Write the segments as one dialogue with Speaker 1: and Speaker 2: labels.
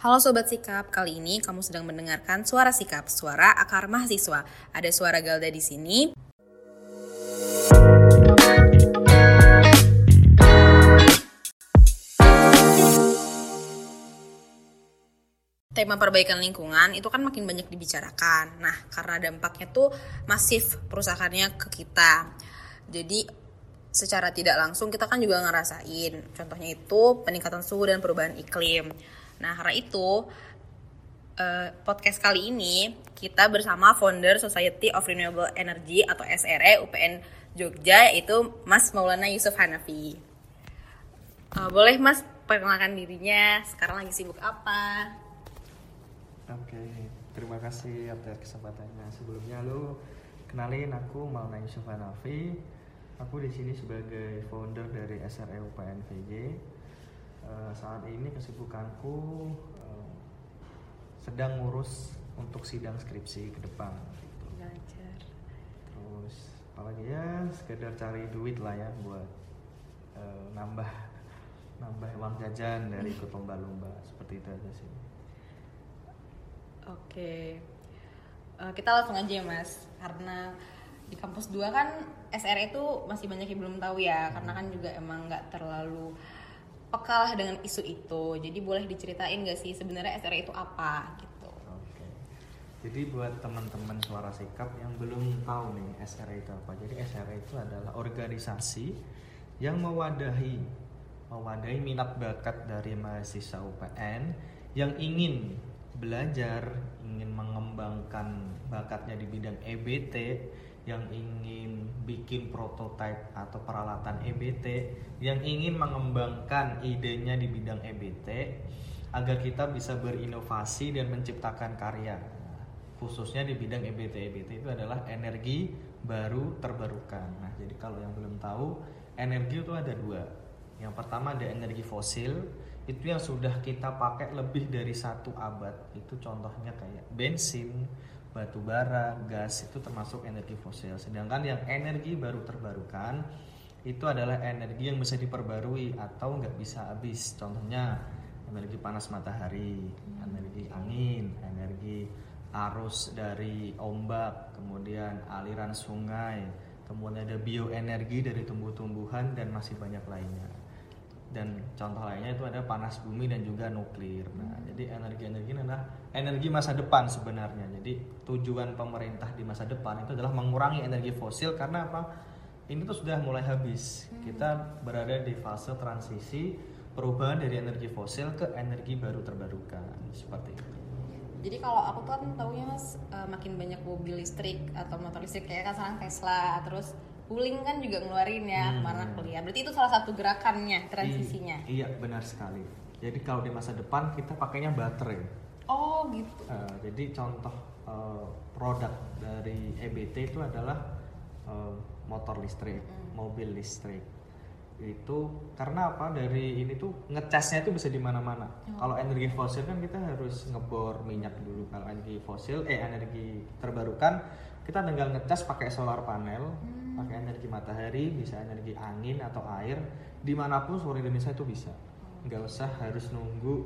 Speaker 1: Halo Sobat Sikap, kali ini kamu sedang mendengarkan Suara Sikap, suara akar mahasiswa. Ada suara Galda di sini. Tema perbaikan lingkungan itu kan makin banyak dibicarakan. Nah, karena dampaknya tuh masif perusahaannya ke kita. Jadi secara tidak langsung kita kan juga ngerasain. Contohnya itu peningkatan suhu dan perubahan iklim. Nah, karena itu eh, podcast kali ini kita bersama founder Society of Renewable Energy atau SRE UPN Jogja yaitu Mas Maulana Yusuf Hanafi. Eh, boleh Mas perkenalkan dirinya? Sekarang lagi sibuk apa?
Speaker 2: Oke, terima kasih atas kesempatannya. Sebelumnya lu kenalin aku Maulana Yusuf Hanafi. Aku di sini sebagai founder dari SRE UPN VJ. Eh, saat ini kesibukanku eh, sedang ngurus untuk sidang skripsi ke depan. gitu.
Speaker 1: Belajar.
Speaker 2: Terus apalagi ya sekedar cari duit lah ya buat eh, nambah nambah uang jajan dari ikut lomba-lomba seperti itu aja sih.
Speaker 1: Oke. Eh, kita langsung aja ya Mas, karena di kampus 2 kan SRE itu masih banyak yang belum tahu ya, karena kan juga emang nggak terlalu peka lah dengan isu itu. Jadi boleh diceritain gak sih sebenarnya SRE itu apa gitu?
Speaker 2: Oke. Jadi buat teman-teman suara sikap yang belum tahu nih SRE itu apa. Jadi SRE itu adalah organisasi yang mewadahi mewadahi minat bakat dari mahasiswa UPN yang ingin belajar, ingin mengembangkan bakatnya di bidang EBT, yang ingin bikin prototipe atau peralatan EBT, yang ingin mengembangkan idenya di bidang EBT agar kita bisa berinovasi dan menciptakan karya. Khususnya di bidang EBT. EBT itu adalah energi baru terbarukan. Nah, jadi kalau yang belum tahu, energi itu ada dua. Yang pertama ada energi fosil, itu yang sudah kita pakai lebih dari satu abad. Itu contohnya kayak bensin, batu bara, gas itu termasuk energi fosil. Sedangkan yang energi baru terbarukan itu adalah energi yang bisa diperbarui atau nggak bisa habis. Contohnya energi panas matahari, energi angin, energi arus dari ombak, kemudian aliran sungai, kemudian ada bioenergi dari tumbuh-tumbuhan dan masih banyak lainnya. Dan contoh lainnya itu ada panas bumi dan juga nuklir. Nah, jadi energi-energi ini adalah energi masa depan sebenarnya. Jadi tujuan pemerintah di masa depan itu adalah mengurangi energi fosil karena apa? Ini tuh sudah mulai habis. Kita berada di fase transisi perubahan dari energi fosil ke energi baru terbarukan seperti itu.
Speaker 1: Jadi kalau aku tuh kan taunya Mas eh, makin banyak mobil listrik atau motor listrik kayak kan sekarang Tesla, terus Wuling kan juga ngeluarin ya
Speaker 2: Hmm.
Speaker 1: kuliah. Berarti itu salah satu gerakannya transisinya.
Speaker 2: I- iya benar sekali. Jadi kalau di masa depan kita pakainya baterai.
Speaker 1: Oh gitu.
Speaker 2: Eh, jadi contoh eh, produk dari EBT itu adalah eh, motor listrik, mobil listrik. Itu karena apa? Dari ini tuh ngecasnya itu bisa di mana-mana. Kalau energi fosil kan kita harus ngebor minyak dulu. Kalau energi fosil, eh energi terbarukan kita tinggal ngecas pakai solar panel, pakai energi matahari, bisa energi angin atau air, di mana pun seluruh Indonesia itu bisa. Nggak usah harus nunggu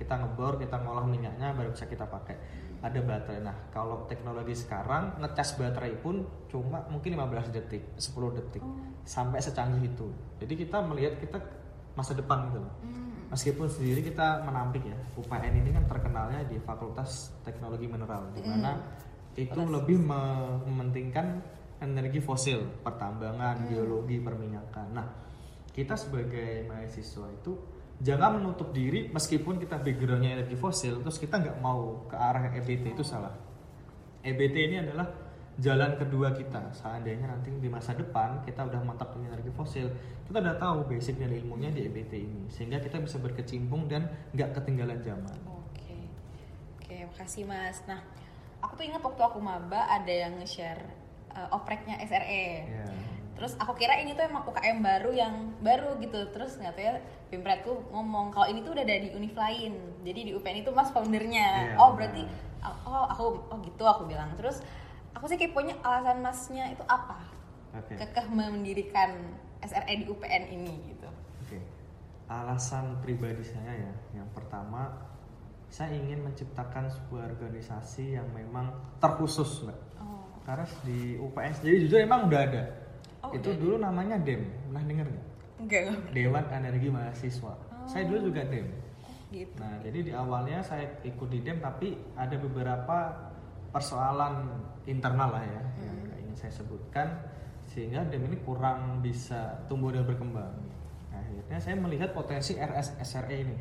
Speaker 2: kita ngebor kita ngolah minyaknya baru bisa kita pakai. Ada baterai. Nah kalau teknologi sekarang ngecas baterai pun cuma mungkin 15 detik 10 detik. Sampai secanggih itu. Jadi kita melihat kita masa depan gitu loh. Meskipun sendiri kita menampik ya UPN ini kan terkenalnya di Fakultas Teknologi Mineral di mana itu lebih me- mementingkan energi fosil pertambangan geologi perminyakan. Nah kita sebagai mahasiswa itu jangan menutup diri meskipun kita backgroundnya energi fosil terus kita nggak mau ke arah EBT itu salah. EBT ini adalah jalan kedua kita. Seandainya nanti di masa depan kita udah mantap dengan energi fosil kita udah tahu basic dari ilmunya di EBT ini sehingga kita bisa berkecimpung dan nggak ketinggalan zaman.
Speaker 1: Oke. Oke, makasih Mas. Nah, aku tuh ingat waktu aku maba ada yang nge-share eh, opreknya SRE.
Speaker 2: ya
Speaker 1: Terus aku kira ini tuh emang UKM baru yang baru gitu. Terus nggak tahu ya Pimpretku ngomong kalau ini tuh udah ada di univ lain. Jadi di UPN itu Mas foundernya.
Speaker 2: Iya,
Speaker 1: oh, berarti oh aku oh gitu aku bilang. Terus aku sih keponya alasan Masnya itu apa?
Speaker 2: oke
Speaker 1: Kekeh mendirikan SRE di UPN ini gitu.
Speaker 2: Oke, alasan pribadi saya ya, yang pertama saya ingin menciptakan sebuah organisasi yang memang terkhusus mbak
Speaker 1: Oh.
Speaker 2: karena di UPN jadi jujur emang udah ada.
Speaker 1: Oh,
Speaker 2: itu dulu namanya DEM pernah denger nggak?
Speaker 1: Enggak.
Speaker 2: Dewan Energi Mahasiswa. Saya dulu juga DEM
Speaker 1: Gitu.
Speaker 2: nah jadi di awalnya saya ikut di DEM tapi ada beberapa persoalan internal lah ya yang
Speaker 1: Hmm.
Speaker 2: nggak ingin saya sebutkan sehingga DEM ini kurang bisa tumbuh dan berkembang. Nah, akhirnya saya melihat potensi RS SRE ini.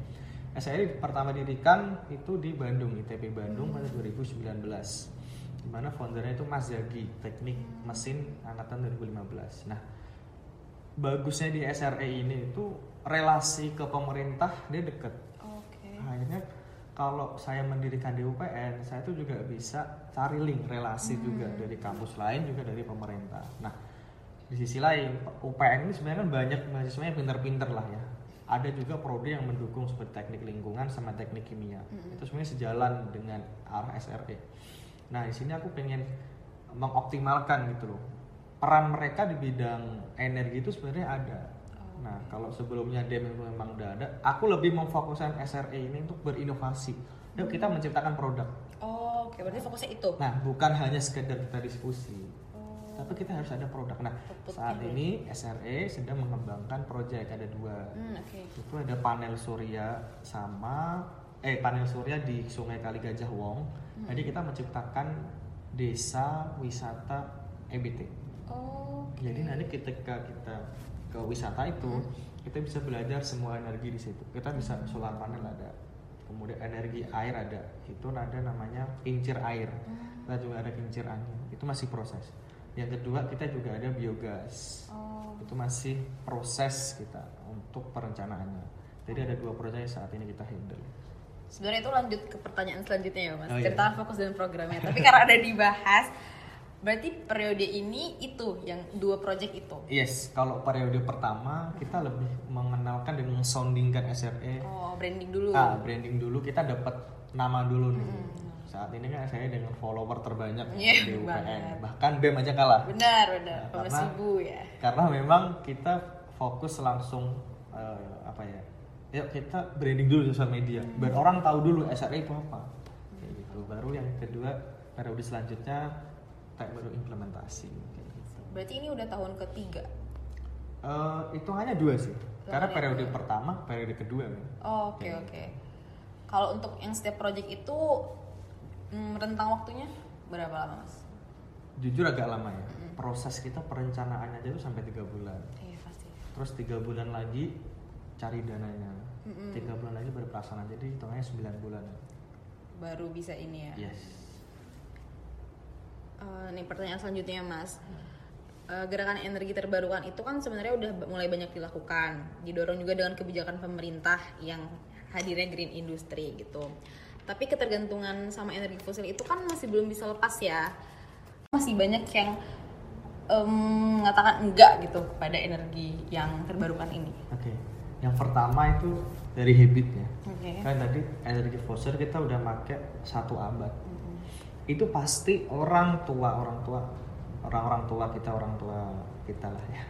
Speaker 2: SRE pertama didirikan itu di Bandung ITB Bandung pada 2019 di mana foundernya itu Mas Zagi teknik mesin angkatan 2015 nah bagusnya di SRE ini itu relasi ke pemerintah dia deket.
Speaker 1: Oke.
Speaker 2: akhirnya kalau saya mendirikan di UPN saya tuh juga bisa cari link relasi juga dari kampus lain juga dari pemerintah. Nah di sisi lain UPN ini sebenarnya kan banyak mahasiswa yang pinter-pinter lah ya. Ada juga prodi yang mendukung seperti teknik lingkungan sama teknik kimia. Itu sebenarnya sejalan dengan arah SRE nah di sini aku pengen mengoptimalkan gitu loh peran mereka di bidang energi itu sebenarnya ada Nah, kalau sebelumnya DEM itu memang udah ada, aku lebih memfokuskan SRE ini untuk berinovasi. Yuk kita menciptakan produk.
Speaker 1: Oh, oke. Berarti fokusnya itu.
Speaker 2: Nah, bukan hanya sekedar kita diskusi,
Speaker 1: Oh.
Speaker 2: tapi kita harus ada produk. Nah,
Speaker 1: Outputnya
Speaker 2: saat
Speaker 1: berarti.
Speaker 2: ini SRE sedang mengembangkan proyek ada dua.
Speaker 1: Hmm, oke.
Speaker 2: Itu ada panel surya sama eh panel surya di Sungai Kali Gajah Wong.
Speaker 1: Hmm.
Speaker 2: Jadi kita menciptakan desa wisata EBT.
Speaker 1: Oh.
Speaker 2: Jadi nanti ketika kita ke wisata itu, kita bisa belajar semua energi di situ. Kita bisa solar panel ada, kemudian energi air ada, itu ada namanya kincir air. Kita juga ada kincir angin. Itu masih proses. Yang kedua kita juga ada biogas.
Speaker 1: Oh.
Speaker 2: Itu masih proses kita untuk perencanaannya. Jadi ada dua proyek saat ini kita handle.
Speaker 1: Sebenarnya itu lanjut ke pertanyaan selanjutnya ya mas.
Speaker 2: Oh, iya.
Speaker 1: Cerita fokus dan programnya. Tapi karena ada dibahas, berarti periode ini itu yang dua project itu.
Speaker 2: Yes, kalau periode pertama kita lebih mengenalkan dan mengsoundingkan SRE
Speaker 1: Oh, branding dulu.
Speaker 2: Ah, branding dulu kita dapat nama dulu nih. Saat ini kan saya dengan follower terbanyak
Speaker 1: Iya,
Speaker 2: di UPN.
Speaker 1: banget.
Speaker 2: Bahkan BEM aja kalah.
Speaker 1: Benar, benar.
Speaker 2: Nah, karena-
Speaker 1: ya.
Speaker 2: Karena memang kita fokus langsung eh, apa ya? Yuk kita branding dulu sosial media. Biar orang tahu dulu SRE itu apa. Kayak gitu. Baru yang kedua periode selanjutnya kayak baru implementasi kayak gitu.
Speaker 1: Berarti ini udah tahun ketiga.
Speaker 2: Eh, hitungannya dua sih. Karena
Speaker 1: Hitungannya
Speaker 2: periode
Speaker 1: dua.
Speaker 2: pertama, periode kedua kan.
Speaker 1: Oh, Oke, oke. Kalau untuk yang setiap project itu hmm, rentang waktunya berapa lama mas?
Speaker 2: Jujur agak lama ya. Proses kita perencanaannya aja tuh sampai tiga bulan.
Speaker 1: Iya pasti.
Speaker 2: terus tiga bulan lagi cari dananya. Tiga bulan lagi baru pelaksanaan jadi hitungannya 9 bulan.
Speaker 1: Baru bisa ini ya.
Speaker 2: yes.
Speaker 1: Eh, nih pertanyaan selanjutnya mas. Eh, gerakan energi terbarukan itu kan sebenarnya udah mulai banyak dilakukan. Didorong juga dengan kebijakan pemerintah yang hadirnya green industry gitu. Tapi ketergantungan sama energi fosil itu kan masih belum bisa lepas ya. Masih banyak yang em, mengatakan enggak gitu pada energi yang terbarukan ini.
Speaker 2: Oke yang pertama itu dari habit ya
Speaker 1: oke.
Speaker 2: Kan tadi energi fosil kita udah pakai satu abad. Itu pasti orang tua orang tua orang-orang tua kita orang tua kita lah ya.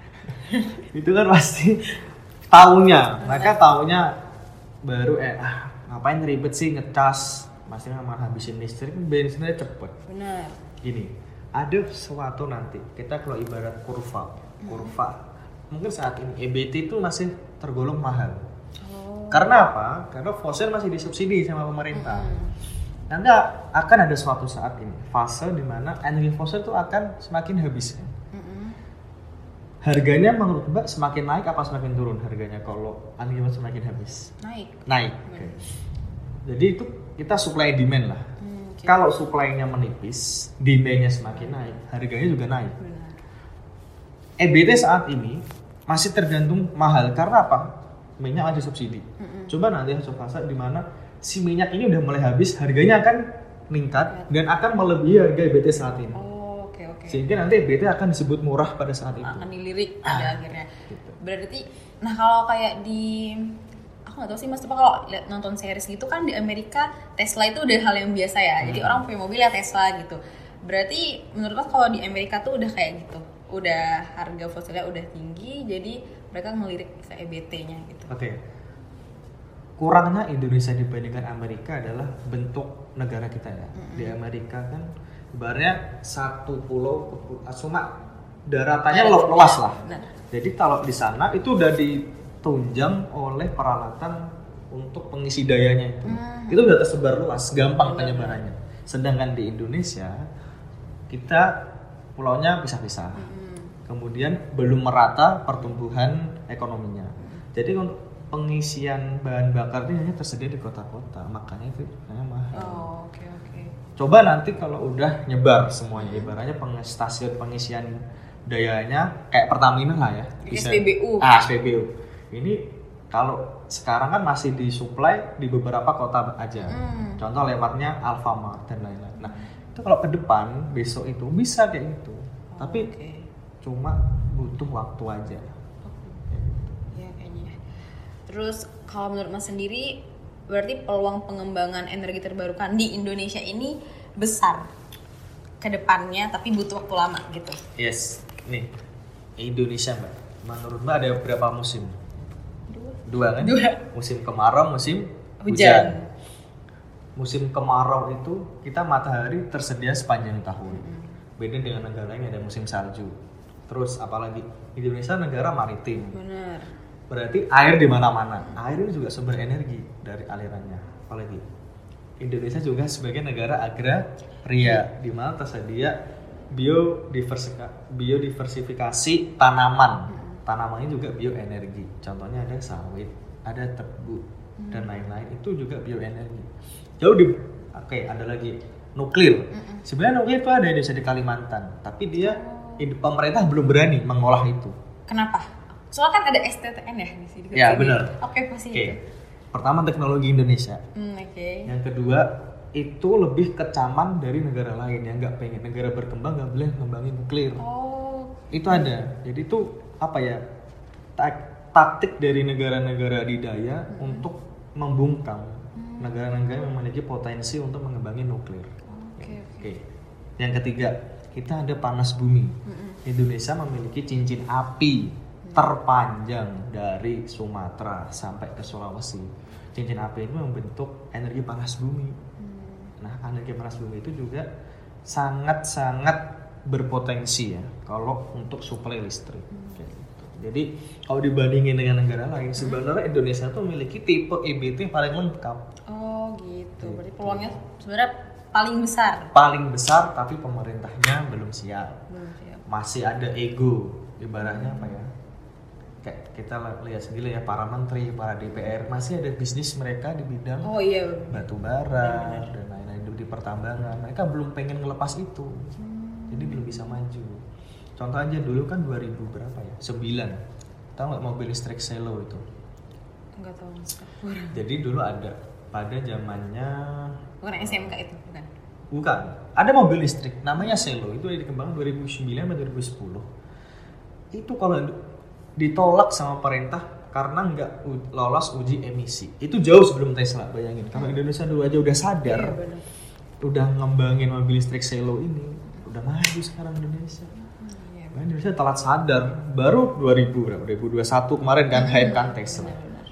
Speaker 2: Itu kan pasti taunya. Mereka taunya baru eh ah, ngapain ribet sih ngecas? Masih nggak habisin listrik bensinnya cepet.
Speaker 1: Benar.
Speaker 2: Gini ada sesuatu nanti kita kalau ibarat kurva kurva mungkin saat ini EBT itu masih tergolong mahal.
Speaker 1: Oh.
Speaker 2: Karena apa? Karena fosil masih disubsidi sama pemerintah. Nanti akan ada suatu saat ini fase di mana energi fosil itu akan semakin habis?
Speaker 1: Mm-mm.
Speaker 2: harganya menurut mbak semakin naik apa semakin turun harganya kalau energi fosil semakin habis?
Speaker 1: Naik.
Speaker 2: Naik oke. jadi itu kita supply and demand lah.
Speaker 1: Hmm, oke.
Speaker 2: kalau supply-nya menipis demand-nya semakin naik harganya juga naik.
Speaker 1: Benar.
Speaker 2: EBT saat ini masih tergantung mahal karena apa? Minyak ada subsidi. Coba nanti suatu fase di mana si minyak ini udah mulai habis, harganya akan meningkat dan akan melebihi harga EBT saat ini.
Speaker 1: oh oke oke
Speaker 2: Sehingga nanti EBT akan disebut murah pada saat itu.
Speaker 1: akan dilirik pada akhirnya. Berarti, nah kalau kayak di, aku nggak tahu sih mas, tapi kalau liat nonton series gitu kan di Amerika Tesla itu udah hal yang biasa ya. Jadi orang punya mobil ya Tesla gitu. Berarti menurut mas kalau di Amerika tuh udah kayak gitu, udah harga fosilnya udah tinggi, jadi mereka melirik ke EBT-nya gitu.
Speaker 2: Oke. kurangnya Indonesia dibandingkan Amerika adalah bentuk negara kita ya. Di Amerika kan ibaratnya satu pulau cuma daratannya
Speaker 1: Iya,
Speaker 2: lu- luas lah.
Speaker 1: Benar.
Speaker 2: Jadi kalau di sana itu udah ditunjang oleh peralatan untuk pengisi dayanya itu.
Speaker 1: Hmm.
Speaker 2: Itu udah tersebar luas, gampang penyebarannya. Sedangkan di Indonesia kita pulaunya pisah-pisah.
Speaker 1: Hmm.
Speaker 2: Kemudian belum merata pertumbuhan ekonominya. Jadi untuk pengisian bahan bakar ini hanya tersedia di kota-kota, makanya itu hanya mahal.
Speaker 1: Oh, oke oke.
Speaker 2: Coba nanti kalau udah nyebar semuanya, ibaratnya stasiun pengisian dayanya kayak Pertamina lah ya.
Speaker 1: SPBU.
Speaker 2: Ah, SPBU. Ini kalau sekarang kan masih disuplai di beberapa kota aja.
Speaker 1: Hmm.
Speaker 2: Contoh lewatnya Alfamart dan lain-lain. Nah, itu kalau ke depan besok itu bisa kayak gitu. Tapi
Speaker 1: Oke.
Speaker 2: Cuma butuh waktu aja. Kayak gitu.
Speaker 1: Ya kayaknya. Terus kalau menurut Mas sendiri berarti peluang pengembangan energi terbarukan di Indonesia ini besar ke depannya tapi butuh waktu lama gitu.
Speaker 2: Yes, nih Indonesia mbak. Menurut mbak ada berapa musim?
Speaker 1: Dua.
Speaker 2: Dua kan?
Speaker 1: Dua.
Speaker 2: Musim kemarau, musim
Speaker 1: Hujan.
Speaker 2: hujan. Musim kemarau itu kita matahari tersedia sepanjang tahun. Beda dengan negara lain ada musim salju. Terus apalagi Indonesia negara maritim.
Speaker 1: Benar.
Speaker 2: Berarti air di mana-mana. Air itu juga sumber energi dari alirannya. Apalagi Indonesia juga sebagai negara agraria di mana tersedia biodiversifikasi tanaman. Tanamannya juga bioenergi. Contohnya ada sawit, ada tebu dan lain-lain. Itu juga bioenergi. Jauh di oke, ada lagi nuklir. Sebenarnya nuklir itu ada di Indonesia di Kalimantan, tapi dia in- pemerintah belum berani mengolah itu.
Speaker 1: Kenapa? Soalnya kan ada STTN ya di sini.
Speaker 2: Ya, benar.
Speaker 1: Oke pasti
Speaker 2: Oke.
Speaker 1: itu.
Speaker 2: Pertama teknologi Indonesia.
Speaker 1: Hmm, Oke.
Speaker 2: Yang kedua itu lebih kecaman dari negara lain yang nggak pengen negara berkembang nggak boleh ngembangin nuklir.
Speaker 1: Oh.
Speaker 2: Itu ada. Jadi itu apa ya tak- taktik dari negara-negara didaya untuk membungkam negara-negara yang memiliki potensi untuk mengembangin nuklir.
Speaker 1: Oke.
Speaker 2: Oke. Yang ketiga kita ada panas bumi. Indonesia memiliki cincin api terpanjang dari Sumatera sampai ke Sulawesi. Cincin api itu membentuk energi panas bumi. Nah, energi panas bumi itu juga sangat-sangat berpotensi ya kalau untuk suplai listrik. Kayak gitu. Jadi kalau dibandingin dengan negara lain, sebenarnya Indonesia tuh memiliki tipe EBT yang paling lengkap,
Speaker 1: Oh gitu. Berarti peluangnya sebenarnya paling besar.
Speaker 2: paling besar, tapi pemerintahnya belum siap.
Speaker 1: Belum siap.
Speaker 2: masih ada ego ibaratnya apa ya? Kayak kita li- lihat sendiri ya para menteri para DPR masih ada bisnis mereka di bidang
Speaker 1: Oh iya.
Speaker 2: batu bara dan lain-lain di pertambangan. Mereka belum pengen ngelepas itu. Jadi belum bisa maju. Contoh aja dulu kan 2000 berapa ya? 9 tahu nggak mobil listrik Selo itu?
Speaker 1: Enggak tahu
Speaker 2: jadi dulu ada pada zamannya
Speaker 1: Bukan SMK itu, bukan.
Speaker 2: Bukan. Ada mobil listrik namanya Selo itu dikembangkan 2009 atau 2010. Itu kalau di- ditolak sama pemerintah karena nggak lolos uji emisi. Itu jauh sebelum Tesla, bayangin. Kalau Indonesia dulu aja udah sadar,
Speaker 1: Iya, benar.
Speaker 2: udah ngembangin mobil listrik Selo ini, udah maju sekarang Indonesia.
Speaker 1: Iya.
Speaker 2: Bahkan Indonesia telat sadar, baru 2000 berapa? 2021 kemarin kan hype kan Tesla.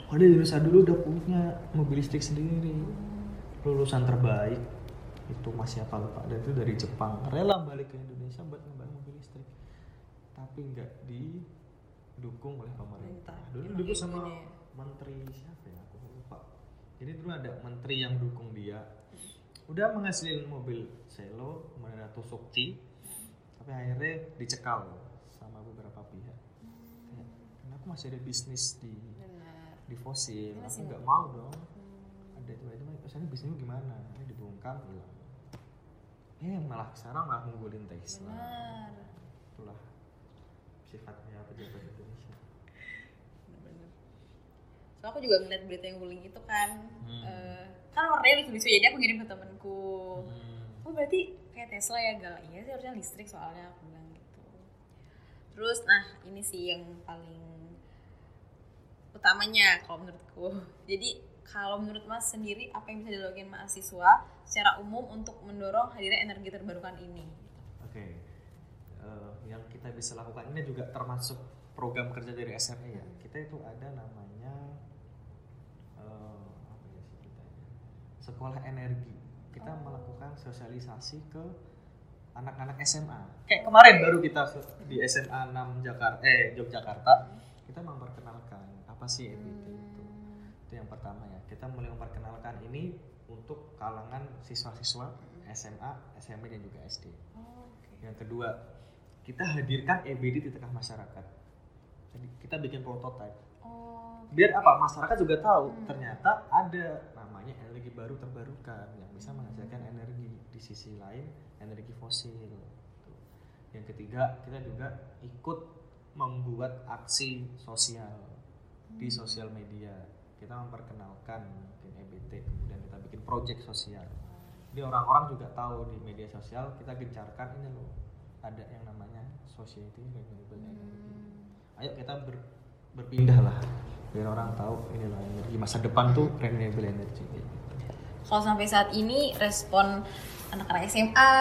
Speaker 1: Benar-benar.
Speaker 2: Padahal Indonesia dulu udah punya mobil listrik sendiri. Lulusan terbaik. Itu masih apa lupa. Dan itu dari Jepang. Rela balik ke Indonesia buat ngembangin mobil listrik. Tapi nggak didukung oleh pemerintah. Dulu didukung sama menteri siapa ya? Aku lupa. Jadi dulu ada menteri yang dukung dia. Udah menghasilin mobil Selo kemudian ada Tusukci tapi akhirnya dicekal sama beberapa pihak. Kayak kenapa masih ada bisnis di. Di fosil
Speaker 1: Ini
Speaker 2: aku nggak mau dong ada itu itu misalnya bisnisnya gimana ini dibongkar hilang eh malah sekarang malah ngunggulin Tesla
Speaker 1: Benar.
Speaker 2: itulah sifatnya pejabat Indonesia
Speaker 1: Benar-benar. So aku juga ngeliat berita yang bullying itu kan,
Speaker 2: Hmm.
Speaker 1: eh, kan warnanya lucu-lucu jadi aku ngirim ke temanku.
Speaker 2: Hmm.
Speaker 1: Oh berarti kayak Tesla ya gal? Iya sih harusnya listrik soalnya aku bilang gitu. Terus nah ini sih yang paling utamanya kalau menurutku. Jadi kalau menurut Mas sendiri apa yang bisa dilakukan mahasiswa secara umum untuk mendorong hadirnya energi terbarukan ini?
Speaker 2: oke. Eh, yang kita bisa lakukan ini juga termasuk program kerja dari SRE ya. Kita itu ada namanya eh, sekolah energi. Kita melakukan sosialisasi ke anak-anak SMA kayak kemarin? Baru kita di SMA 6 Jakarta eh Yogyakarta. Kita memperkenalkan apa sih EBT itu itu yang pertama ya kita mulai memperkenalkan ini untuk kalangan siswa-siswa SMA, SMP dan juga SD. Yang kedua, kita hadirkan EBD di tengah masyarakat. Jadi kita bikin prototipe. Biar apa? Masyarakat juga tahu ternyata ada namanya energi baru terbarukan yang bisa menghasilkan energi di sisi lain energi fosil. Tuh. Yang ketiga, kita juga ikut membuat aksi sosial di sosial media. Kita memperkenalkan mungkin EBT, kemudian kita bikin project sosial. Jadi orang-orang juga tahu di media sosial kita gencarkan ini loh ada yang namanya society renewable energy. Ayo kita ber, berpindah lah biar orang tahu ini loh energi masa depan tuh renewable energy. gitu.
Speaker 1: Kalau sampai saat ini respon anak-anak SMA,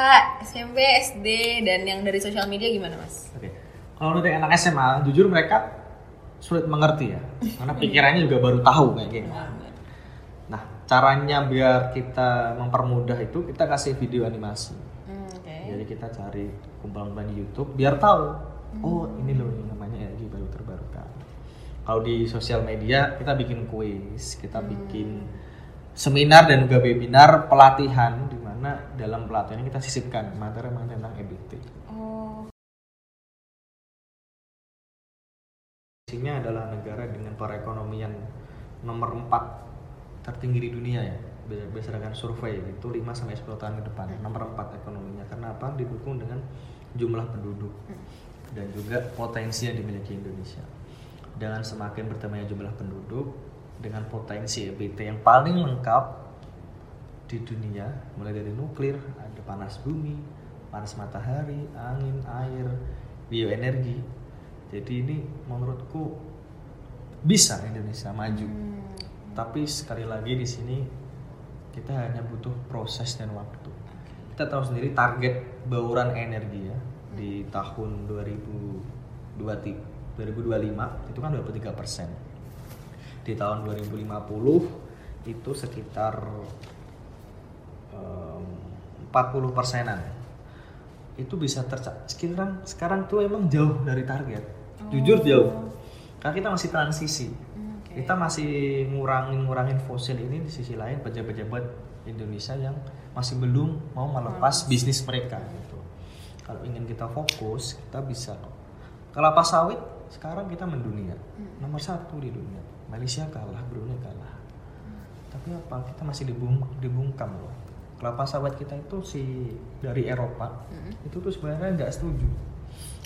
Speaker 1: SMP, SD dan yang dari sosial media gimana mas?
Speaker 2: Oke. Kalau dari anak SMA, jujur mereka sulit mengerti ya, karena pikirannya juga baru tahu kayak gini. Nah, caranya biar kita mempermudah itu kita kasih video animasi.
Speaker 1: Hmm, Oke.
Speaker 2: Jadi kita cari kumpulan-kumpulan di YouTube biar tahu. Oh, ini loh yang namanya energi baru terbarukan. Kalau di sosial media kita bikin kuis, kita bikin seminar dan juga webinar pelatihan di mana dalam pelatihan kita sisipkan materi-materi tentang EBT.
Speaker 1: Oh.
Speaker 2: Indonesia adalah negara dengan perekonomian nomor 4 tertinggi di dunia ya Ber- berdasarkan survei itu 5 sampai 10 tahun ke depan nomor 4 ekonominya. Karena apa? Didukung dengan jumlah penduduk dan juga potensi yang dimiliki Indonesia. Dengan semakin bertambahnya jumlah penduduk dengan potensi EBT yang paling lengkap di dunia mulai dari nuklir ada panas bumi panas matahari angin air bioenergi jadi ini menurutku bisa Indonesia maju. Tapi sekali lagi di sini kita hanya butuh proses dan waktu. Kita tahu sendiri target bauran energi ya di tahun 2020 2025 itu kan 23 persen. Di tahun 2050 itu sekitar em, 40 persenan. Itu bisa tercapai sekarang sekarang tuh emang jauh dari target jujur jauh. Karena kita masih transisi. Kita masih ngurangin ngurangin fosil ini di sisi lain pejabat-pejabat Indonesia yang masih belum mau melepas bisnis mereka gitu. Kalau ingin kita fokus kita bisa kelapa sawit sekarang kita mendunia. Nomor satu di dunia. Malaysia kalah Brunei kalah. Tapi apa? Kita masih dibung dibungkam loh. Kelapa sawit kita itu si dari Eropa itu tuh sebenarnya nggak setuju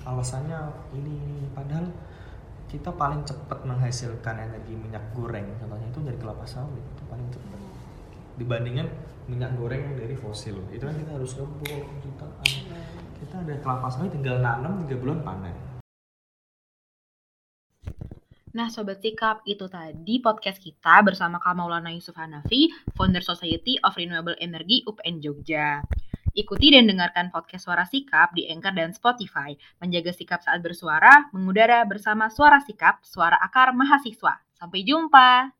Speaker 2: alasannya ini, padahal kita paling cepat menghasilkan energi minyak goreng contohnya itu dari kelapa sawit itu paling cepat dibandingkan minyak goreng dari fosil itu kan kita harus rebus jutaan. Kita ada kelapa sawit tinggal nanam tiga bulan panen.
Speaker 1: Nah Sobat Sikap, itu tadi podcast kita bersama Kak Maulana Yusuf Hanafi, Founder Society of Renewable Energy UPN Jogja. Ikuti dan dengarkan podcast Suara Sikap di Anchor dan Spotify. Menjaga sikap saat bersuara, mengudara bersama Suara Sikap, suara akar mahasiswa. Sampai jumpa!